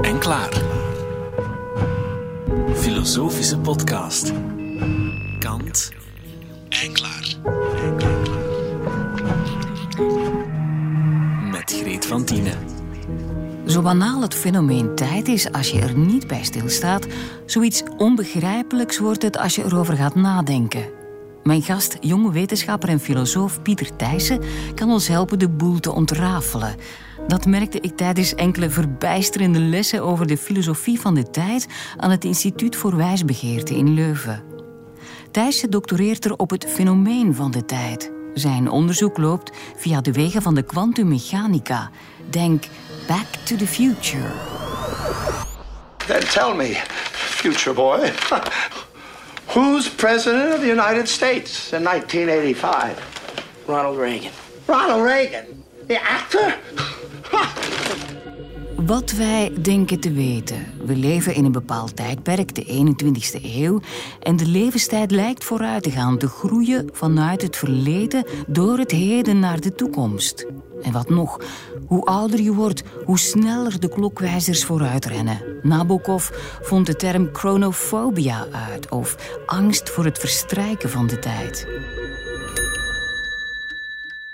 en klaar. Filosofische podcast. Kant en klaar. Met Greet van Tienen. Zo banaal het fenomeen tijd is als je er niet bij stilstaat, zoiets onbegrijpelijks wordt het als je erover gaat nadenken. Mijn gast, jonge wetenschapper en filosoof Pieter Thijssen, kan ons helpen de boel te ontrafelen. Dat merkte ik tijdens enkele verbijsterende lessen over de filosofie van de tijd aan het Instituut voor Wijsbegeerte in Leuven. Thijssen doctoreert er op het fenomeen van de tijd. Zijn onderzoek loopt via de wegen van de kwantummechanica. Denk Back to the Future. Then tell me, future boy, who's president of the United States in 1985? Ronald Reagan. Ronald Reagan, the actor? Wat wij denken te weten. We leven in een bepaald tijdperk, de 21ste eeuw, en de levenstijd lijkt vooruit te gaan, te groeien vanuit het verleden door het heden naar de toekomst. En wat nog, hoe ouder je wordt, hoe sneller de klokwijzers vooruitrennen. Nabokov vond de term chronophobia uit, of angst voor het verstrijken van de tijd.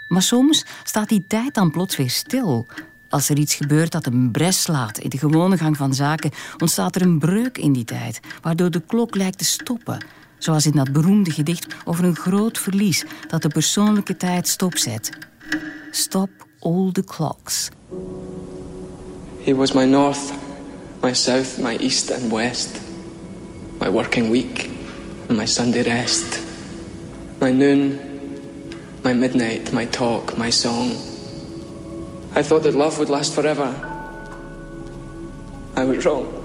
Maar soms staat die tijd dan plots weer stil. Als er iets gebeurt dat een bres slaat in de gewone gang van zaken, ontstaat er een breuk in die tijd, waardoor de klok lijkt te stoppen. Zoals in dat beroemde gedicht over een groot verlies dat de persoonlijke tijd stopzet. Stop all the clocks. He was my north, my south, my east and west. My working week and my Sunday rest. My noon, my midnight, my talk, my song. I thought that love would last forever. I was wrong.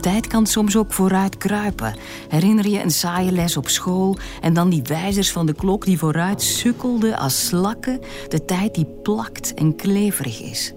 Tijd kan soms ook vooruit kruipen. Herinner je een saaie les op school en dan die wijzers van de klok die vooruit sukkelden als slakken, de tijd die plakt en kleverig is.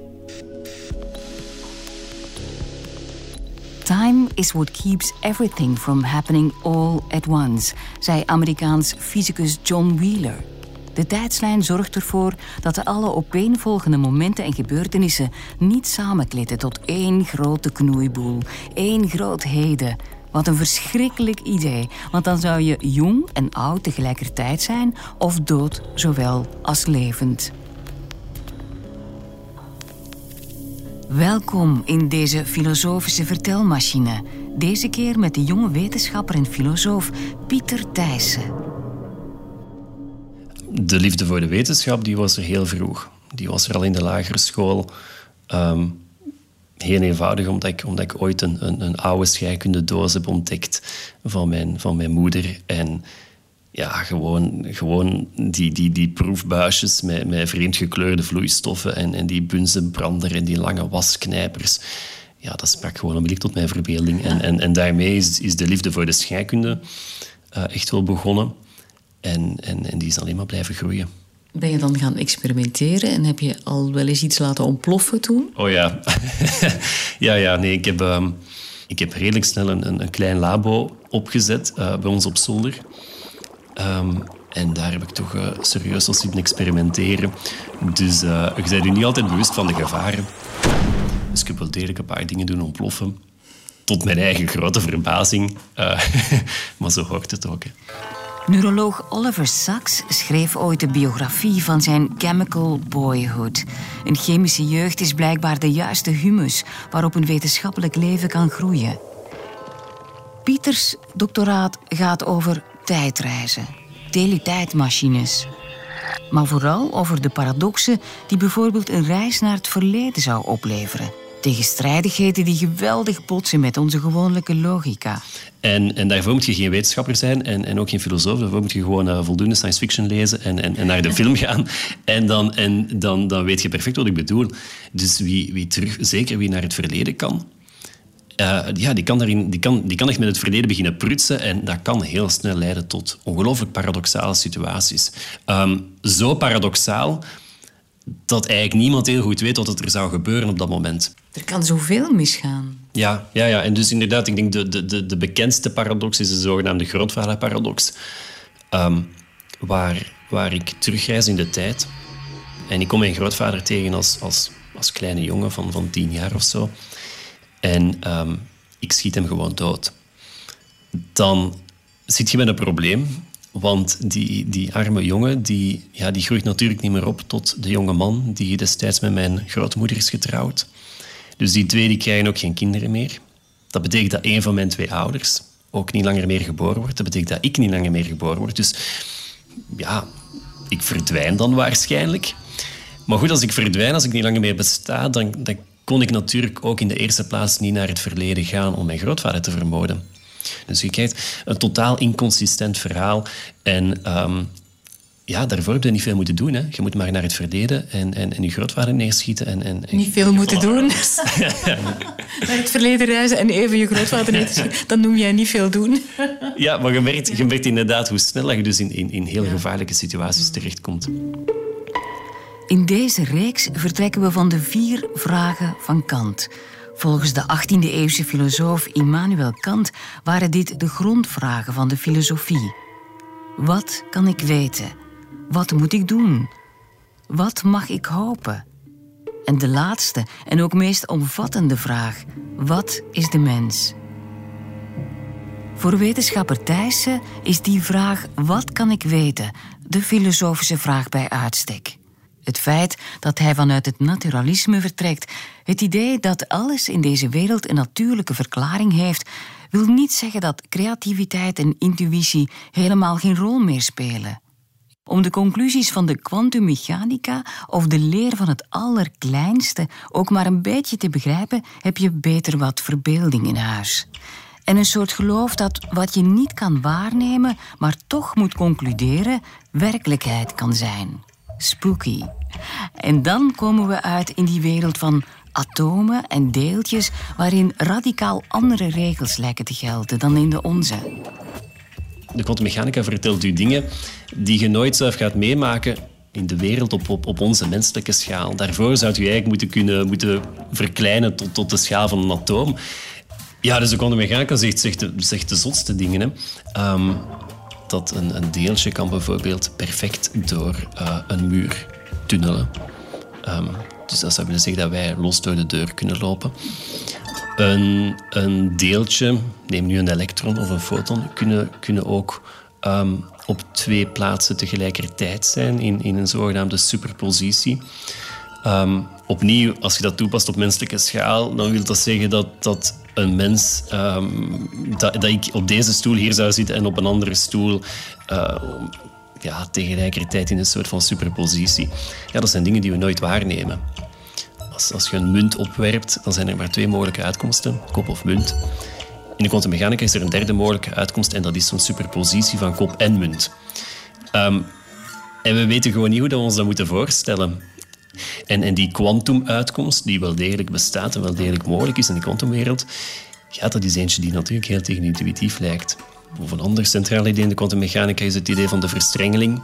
Time is what keeps everything from happening all at once, zei Amerikaans fysicus John Wheeler. De tijdslijn zorgt ervoor dat alle opeenvolgende momenten en gebeurtenissen niet samenklitten tot één grote knoeiboel, één groot heden. Wat een verschrikkelijk idee, want dan zou je jong en oud tegelijkertijd zijn of dood zowel als levend. Welkom in deze filosofische vertelmachine. Deze keer met de jonge wetenschapper en filosoof Pieter Thijssen. De liefde voor de wetenschap die was er heel vroeg. Die was er al in de lagere school. Ehm, heel eenvoudig, omdat ik, omdat ik ooit een, een, een oude scheikundedoos heb ontdekt van mijn, van mijn moeder. En ja, gewoon, gewoon die, die, die proefbuisjes met, met vreemd gekleurde vloeistoffen en, en die bunzenbrander en die lange wasknijpers. Ja, dat sprak gewoon onmiddellijk tot mijn verbeelding. En, en, en daarmee is, is de liefde voor de scheikunde uh, echt wel begonnen. En, en, en die is alleen maar blijven groeien. Ben je dan gaan experimenteren en heb je al wel eens iets laten ontploffen toen? Oh ja. ja, ja, nee, ik heb, uh, ik heb redelijk snel een, een, een klein labo opgezet uh, bij ons op zolder. Um, en daar heb ik toch uh, serieus al zitten experimenteren. Dus uh, je bent u niet altijd bewust van de gevaren. Dus ik heb wel degelijk een paar dingen doen ontploffen. Tot mijn eigen grote verbazing. Maar zo hoort het ook. Hè. Neuroloog Oliver Sacks schreef ooit de biografie van zijn Chemical Boyhood. Een chemische jeugd is blijkbaar de juiste humus waarop een wetenschappelijk leven kan groeien. Pieters doctoraat gaat over tijdreizen, teletijdmachines. Maar vooral over de paradoxen die bijvoorbeeld een reis naar het verleden zou opleveren. Tegenstrijdigheden die geweldig botsen met onze gewone logica. En, en daarvoor moet je geen wetenschapper zijn en, en ook geen filosoof. Daarvoor moet je gewoon uh, voldoende science fiction lezen en, en, en, naar de film gaan. En, dan, en dan, dan weet je perfect wat ik bedoel. Dus wie, wie terug, zeker wie naar het verleden kan, uh, ja, die, kan daarin, die, kan, die kan echt met het verleden beginnen prutsen en dat kan heel snel leiden tot ongelooflijk paradoxale situaties. Um, zo paradoxaal dat eigenlijk niemand heel goed weet wat er zou gebeuren op dat moment. Er kan zoveel misgaan. Ja, ja, ja. en dus inderdaad, ik denk de, de, de, de bekendste paradox is de zogenaamde grootvaderparadox. Um, waar, waar ik terugreis in de tijd En ik kom mijn grootvader tegen als, als, als kleine jongen van, van tien jaar of zo. En ehm, ik schiet hem gewoon dood. Dan zit je met een probleem. Want die, die arme jongen die, ja, die groeit natuurlijk niet meer op tot de jonge man die destijds met mijn grootmoeder is getrouwd. Dus die twee die krijgen ook geen kinderen meer. Dat betekent dat een van mijn twee ouders ook niet langer meer geboren wordt. Dat betekent dat ik niet langer meer geboren word. Dus ja, ik verdwijn dan waarschijnlijk. Maar goed, als ik verdwijn, als ik niet langer meer besta, dan, dan kon ik natuurlijk ook in de eerste plaats niet naar het verleden gaan om mijn grootvader te vermoorden. Dus je krijgt een totaal inconsistent verhaal. En um, ja, daarvoor heb je niet veel moeten doen. Hè. Je moet maar naar het verleden en, en, en je grootvader neerschieten. En, en, niet veel moeten doen. naar het verleden reizen en even je grootvader neerschieten. Dan noem jij niet veel doen. ja, maar je merkt, je merkt inderdaad hoe snel je dus in, in, in heel gevaarlijke situaties terechtkomt. In deze reeks vertrekken we van de vier vragen van Kant. Volgens de 18e-eeuwse filosoof Immanuel Kant waren dit de grondvragen van de filosofie. Wat kan ik weten? Wat moet ik doen? Wat mag ik hopen? En de laatste en ook meest omvattende vraag: wat is de mens? Voor wetenschapper Thijssen is die vraag: wat kan ik weten? de filosofische vraag bij uitstek. Het feit dat hij vanuit het naturalisme vertrekt, het idee dat alles in deze wereld een natuurlijke verklaring heeft, wil niet zeggen dat creativiteit en intuïtie helemaal geen rol meer spelen. Om de conclusies van de kwantummechanica of de leer van het allerkleinste ook maar een beetje te begrijpen, heb je beter wat verbeelding in huis. En een soort geloof dat wat je niet kan waarnemen, maar toch moet concluderen, werkelijkheid kan zijn. Spooky. En dan komen we uit in die wereld van atomen en deeltjes waarin radicaal andere regels lijken te gelden dan in de onze. De kwantummechanica vertelt u dingen die je nooit zelf gaat meemaken in de wereld op, op, onze menselijke schaal. Daarvoor zou u eigenlijk moeten kunnen moeten verkleinen tot, tot de schaal van een atoom. Ja, dus de kwantummechanica zegt, zegt, de, zegt de zotste dingen. Hè. Ehm, dat een, een, deeltje kan bijvoorbeeld perfect door uh, een muur tunnelen. Um, dus dat zou willen zeggen dat wij los door de deur kunnen lopen. Een, een deeltje, neem nu een elektron of een foton, kunnen, kunnen ook um, op twee plaatsen tegelijkertijd zijn in, in een zogenaamde superpositie. Um, opnieuw, als je dat toepast op menselijke schaal, dan wil dat zeggen dat, dat een mens, um, dat, dat ik op deze stoel hier zou zitten en op een andere stoel uh, ja, tegelijkertijd in een soort van superpositie. Ja, dat zijn dingen die we nooit waarnemen. Als, als je een munt opwerpt, dan zijn er maar twee mogelijke uitkomsten, kop of munt. In de kwantummechanica is er een derde mogelijke uitkomst en dat is zo'n superpositie van kop en munt. Um, en we weten gewoon niet hoe we ons dat moeten voorstellen. En, en die kwantum-uitkomst, die wel degelijk bestaat en wel degelijk mogelijk is in de kwantumwereld, ja, dat is eentje die natuurlijk heel tegenintuïtief lijkt. Of een ander centraal idee in de kwantummechanica is het idee van de verstrengeling.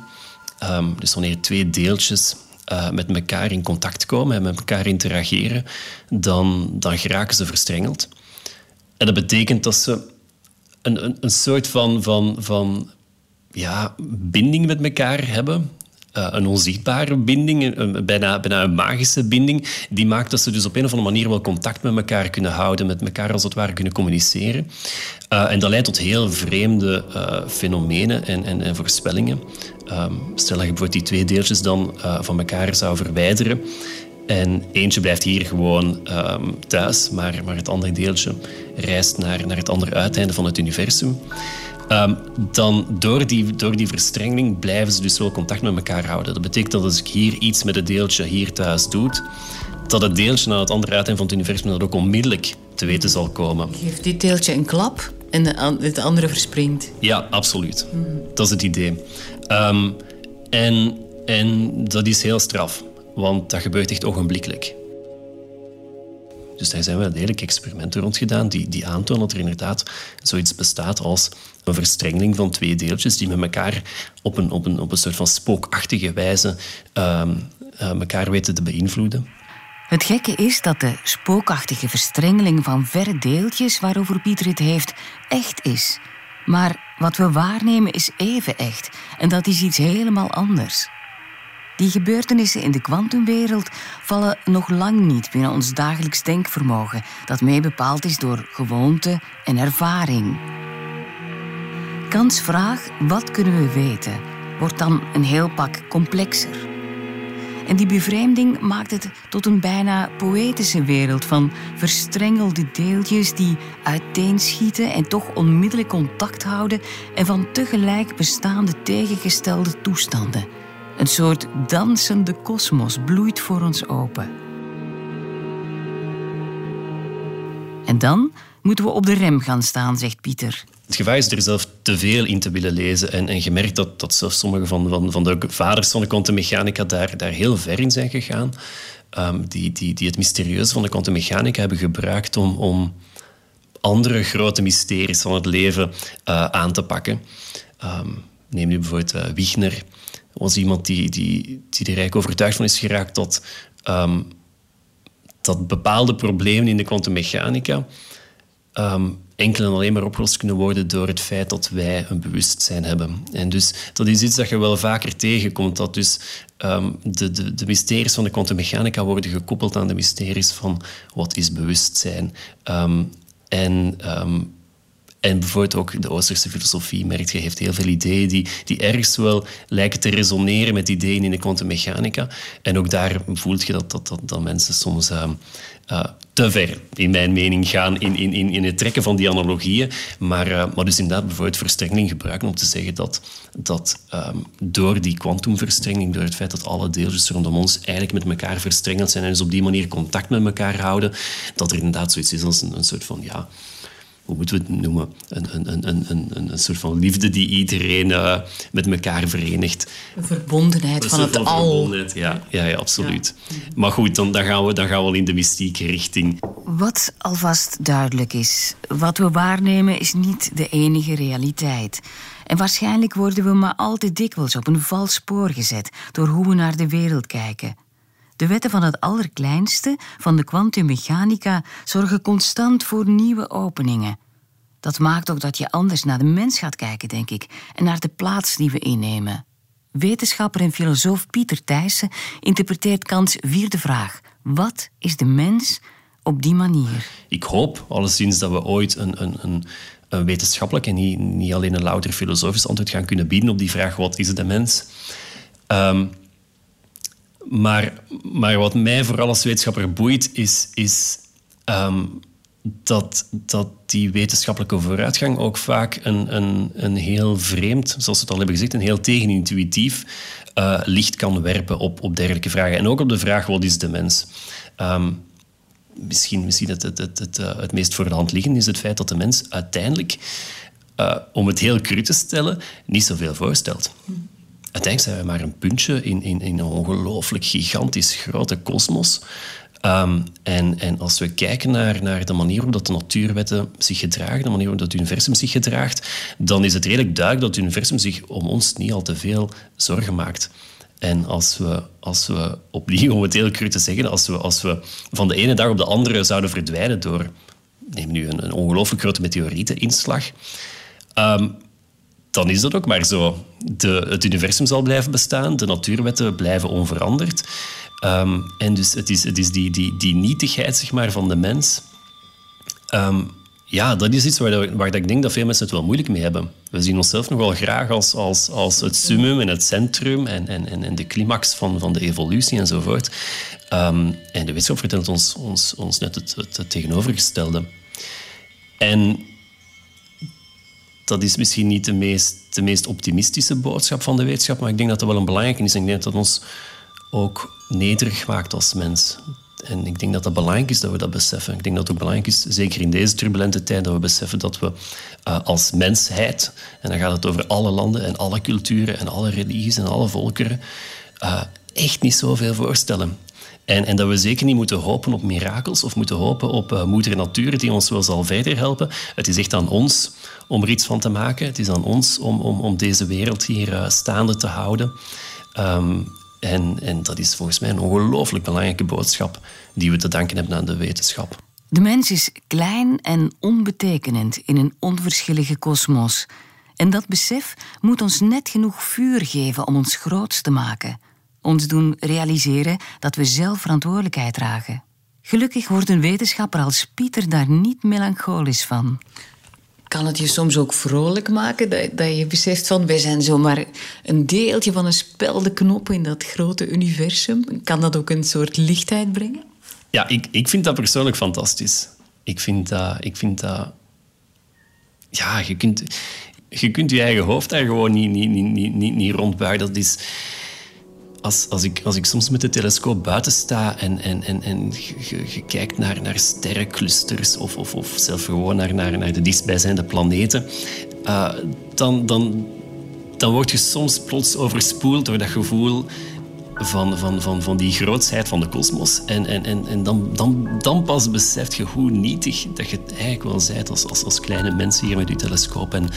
Um, dus wanneer twee deeltjes uh, met elkaar in contact komen en met elkaar interageren, dan, dan geraken ze verstrengeld. En dat betekent dat ze een, een, een soort van, van, van ja, binding met elkaar hebben. Uh, een onzichtbare binding, een, bijna, bijna een magische binding, die maakt dat ze dus op een of andere manier wel contact met elkaar kunnen houden, met elkaar als het ware kunnen communiceren. Uh, en dat leidt tot heel vreemde uh, fenomenen en, en, en voorspellingen. Um, stel dat je bijvoorbeeld die twee deeltjes dan van elkaar zou verwijderen en eentje blijft hier gewoon um, thuis, maar, maar het andere deeltje reist naar, naar het andere uiteinde van het universum. Um, dan door die, door die verstrengeling blijven ze dus wel contact met elkaar houden. Dat betekent dat als ik hier iets met het deeltje hier thuis doe, dat het deeltje naar het andere uiteinde van het universum dat ook onmiddellijk te weten zal komen. Geeft dit deeltje een klap en het andere verspringt? Ja, absoluut. Mm. Dat is het idee. Um, en, en dat is heel straf. Want dat gebeurt echt ogenblikkelijk. Dus daar zijn wel degelijk experimenten rond gedaan die, die aantonen dat er inderdaad zoiets bestaat als een verstrengeling van twee deeltjes die met elkaar op een, op een, op een soort van spookachtige wijze uh, elkaar weten te beïnvloeden. Het gekke is dat de spookachtige verstrengeling van verre deeltjes waarover Pieter het heeft, echt is. Maar wat we waarnemen is even echt en dat is iets helemaal anders. Die gebeurtenissen in de kwantumwereld vallen nog lang niet binnen ons dagelijks denkvermogen, dat mee bepaald is door gewoonte en ervaring. Kants vraag: wat kunnen we weten? wordt dan een heel pak complexer. En die bevreemding maakt het tot een bijna poëtische wereld van verstrengelde deeltjes die uiteenschieten en toch onmiddellijk contact houden en van tegelijk bestaande tegengestelde toestanden. Een soort dansende kosmos bloeit voor ons open. En dan moeten we op de rem gaan staan, zegt Pieter. Het gevaar is er zelf te veel in te willen lezen. En, en je merkt dat, dat zelfs sommige van, van, van de vaders van de kwantummechanica daar, daar heel ver in zijn gegaan. Um, die, die, die het mysterieuze van de kwantummechanica hebben gebruikt om, om andere grote mysteries van het leven uh, aan te pakken. Um, neem nu bijvoorbeeld uh, Wigner. Was iemand die, die, die er eigenlijk overtuigd van is geraakt dat, um, dat bepaalde problemen in de kwantummechanica um, enkel en alleen maar opgelost kunnen worden door het feit dat wij een bewustzijn hebben. En dus dat is iets dat je wel vaker tegenkomt, dat dus um, de, de, de mysteries van de kwantummechanica worden gekoppeld aan de mysteries van wat is bewustzijn. En en bijvoorbeeld ook de Oosterse filosofie, merkt je, heeft heel veel ideeën die, die ergens wel lijken te resoneren met ideeën in de kwantummechanica. En ook daar voelt je dat, dat, dat, dat mensen soms uh, uh, te ver, in mijn mening, gaan in, in, in het trekken van die analogieën. Maar, uh, maar dus inderdaad bijvoorbeeld verstrengeling gebruiken om te zeggen dat, dat um, door die kwantumverstrengeling, door het feit dat alle deeltjes rondom ons eigenlijk met elkaar verstrengeld zijn en dus op die manier contact met elkaar houden, dat er inderdaad zoiets is als een, een soort van... Ja, hoe moeten we het noemen? Een, een, een, een, een soort van liefde die iedereen uh, met elkaar verenigt. Een verbondenheid van het al. Ja, ja, ja, absoluut. Ja. Maar goed, dan, dan, gaan we, dan gaan we wel in de mystieke richting. Wat alvast duidelijk is, wat we waarnemen is niet de enige realiteit. En waarschijnlijk worden we maar al te dikwijls op een vals spoor gezet door hoe we naar de wereld kijken. De wetten van het allerkleinste, van de kwantummechanica, zorgen constant voor nieuwe openingen. Dat maakt ook dat je anders naar de mens gaat kijken, denk ik, en naar de plaats die we innemen. Wetenschapper en filosoof Pieter Thijssen interpreteert Kants vierde vraag: wat is de mens op die manier? Ik hoop alleszins dat we ooit een, een, een, wetenschappelijk en niet, alleen een louter filosofisch antwoord gaan kunnen bieden op die vraag: wat is de mens? Um, maar, maar wat mij vooral als wetenschapper boeit, is, is um, dat, dat die wetenschappelijke vooruitgang ook vaak een, een, een heel vreemd, zoals we het al hebben gezegd, een heel tegenintuïtief uh, licht kan werpen op, op dergelijke vragen. En ook op de vraag, wat is de mens? Um, misschien misschien het, het, het, het, uh, het meest voor de hand liggende is het feit dat de mens uiteindelijk, uh, om het heel cru te stellen, niet zoveel voorstelt. Uiteindelijk zijn we maar een puntje in, in, in een ongelooflijk gigantisch grote kosmos. Um, en, en als we kijken naar, naar de manier waarop de natuurwetten zich gedragen, de manier waarop het universum zich gedraagt, dan is het redelijk duidelijk dat het universum zich om ons niet al te veel zorgen maakt. En als we, als we opnieuw, om het heel cru te zeggen, als we, als we van de ene dag op de andere zouden verdwijnen door, neem nu een, een ongelooflijk grote meteorieteninslag, um, dan is dat ook maar zo. De, het universum zal blijven bestaan, de natuurwetten blijven onveranderd. Um, en dus het is, het is die, die, die nietigheid zeg maar, van de mens. Um, ja, dat is iets waar, waar ik denk dat veel mensen het wel moeilijk mee hebben. We zien onszelf nogal graag als, als, als het summum en het centrum en, en, en de climax van, van de evolutie enzovoort. Um, en de wetenschap vertelt ons, ons, ons net het, het, het tegenovergestelde. En dat is misschien niet de meest, de meest optimistische boodschap van de wetenschap, maar ik denk dat dat wel een belangrijke is. En ik denk dat dat ons ook nederig maakt als mens. En ik denk dat dat belangrijk is dat we dat beseffen. Ik denk dat het ook belangrijk is, zeker in deze turbulente tijd, dat we beseffen dat we uh, als mensheid, en dan gaat het over alle landen en alle culturen en alle religies en alle volkeren, uh, echt niet zoveel voorstellen. En, en, dat we zeker niet moeten hopen op mirakels of moeten hopen op uh, moeder natuur die ons wel zal verder helpen. Het is echt aan ons om er iets van te maken. Het is aan ons om, om, om deze wereld hier uh, staande te houden. Um, en, en dat is volgens mij een ongelooflijk belangrijke boodschap die we te danken hebben aan de wetenschap. De mens is klein en onbetekenend in een onverschillige kosmos. En dat besef moet ons net genoeg vuur geven om ons groots te maken ons doen realiseren dat we zelf verantwoordelijkheid dragen. Gelukkig wordt een wetenschapper als Pieter daar niet melancholisch van. Kan het je soms ook vrolijk maken dat, dat je beseft van wij zijn zomaar een deeltje van een spel de knoppen in dat grote universum? Kan dat ook een soort lichtheid brengen? Ja, ik, ik vind dat persoonlijk fantastisch. Ik vind dat... Ik vind dat ja, je kunt, je kunt je eigen hoofd daar gewoon niet, niet, niet, niet, niet rondbuigen. Dat is... Als, als, ik, als ik soms met de telescoop buiten sta en, en, en, en kijkt naar, naar sterrenclusters of, of, of zelf gewoon naar, naar, naar de dichtstbijzijnde planeten, uh, dan, dan, dan word je soms plots overspoeld door dat gevoel van, van, van, van die grootsheid van de kosmos. En, en, en, en dan, dan, dan pas beseft je hoe nietig dat je het eigenlijk wel zijt als, als, als kleine mensen hier met je telescoop. En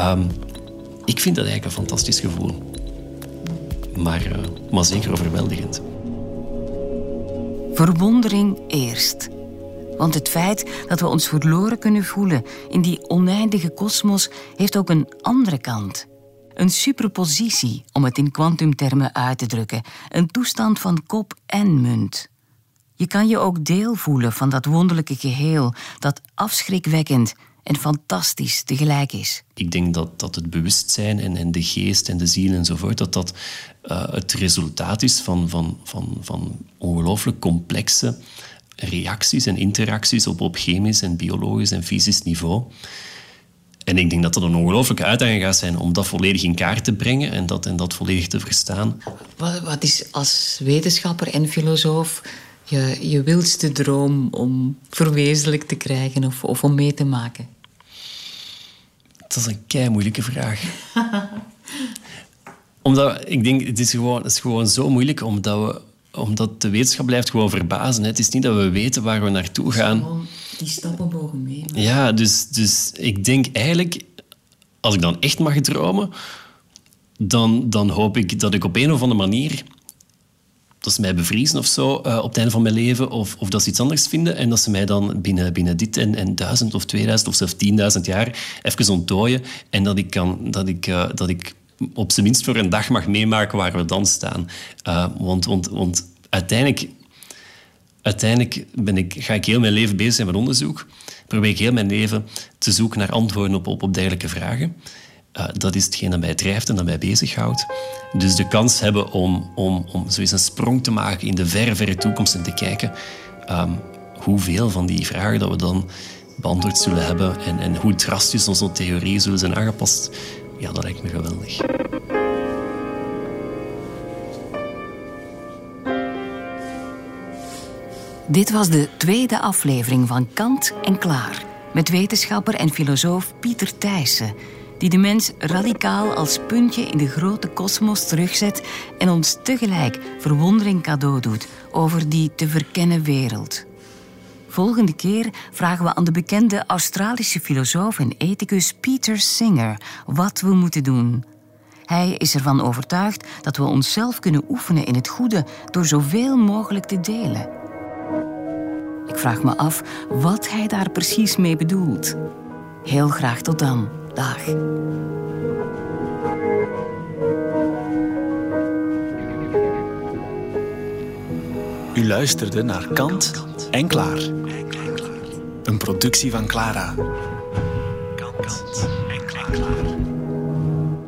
um, ik vind dat eigenlijk een fantastisch gevoel. Maar, uh, maar zeker overweldigend. Verwondering eerst. Want het feit dat we ons verloren kunnen voelen in die oneindige kosmos heeft ook een andere kant. Een superpositie, om het in kwantumtermen uit te drukken. Een toestand van kop en munt. Je kan je ook deel voelen van dat wonderlijke geheel dat afschrikwekkend en fantastisch tegelijk is. Ik denk dat, dat het bewustzijn en, en de geest en de ziel enzovoort, dat dat uh, het resultaat is van, van, van, van ongelooflijk complexe reacties en interacties op, op chemisch en biologisch en fysisch niveau. En ik denk dat dat een ongelooflijke uitdaging gaat zijn om dat volledig in kaart te brengen en dat, en dat volledig te verstaan. Wat, wat is als wetenschapper en filosoof je, je wildste droom om verwezenlijk te krijgen of, of om mee te maken? Dat is een kei moeilijke vraag. omdat ik denk, het is, gewoon, het is gewoon zo moeilijk omdat, we, omdat de wetenschap blijft gewoon verbazen. Het is niet dat we weten waar we naartoe gaan die stappen mogen mee. Ja, dus, dus ik denk eigenlijk, als ik dan echt mag dromen, dan, dan hoop ik dat ik op een of andere manier dat ze mij bevriezen of zo uh, op het einde van mijn leven, of, of dat ze iets anders vinden, en dat ze mij dan binnen, binnen dit en, en duizend of tweeduizend of zelfs tienduizend jaar even ontdooien en dat ik, kan, dat ik, uh, dat ik op zijn minst voor een dag mag meemaken waar we dan staan. Uh, want, want, want uiteindelijk uiteindelijk ben ik, ga ik heel mijn leven bezig zijn met onderzoek. Probeer ik heel mijn leven te zoeken naar antwoorden op, op, op dergelijke vragen. Uh, dat is hetgeen dat mij drijft en dat mij bezighoudt. Dus de kans hebben om, om, om zoiets een sprong te maken in de verre, verre toekomst en te kijken um, hoeveel van die vragen dat we dan beantwoord zullen hebben en, en hoe drastisch onze theorieën zullen zijn aangepast, ja, dat lijkt me geweldig. Dit was de tweede aflevering van Kant en Klaar. Met wetenschapper en filosoof Pieter Thijssen. Die de mens radicaal als puntje in de grote kosmos terugzet en ons tegelijk verwondering cadeau doet over die te verkennen wereld. Volgende keer vragen we aan de bekende Australische filosoof en ethicus Peter Singer wat we moeten doen. Hij is ervan overtuigd dat we onszelf kunnen oefenen in het goede door zoveel mogelijk te delen. Ik vraag me af wat hij daar precies mee bedoelt. Heel graag tot dan. U luisterde naar Kant en Klaar. Een productie van Clara. Kant en Klaar.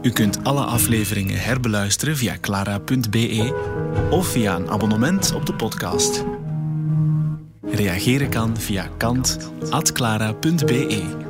U kunt alle afleveringen herbeluisteren via clara.be of via een abonnement op de podcast. Reageren kan via kant.clara.be.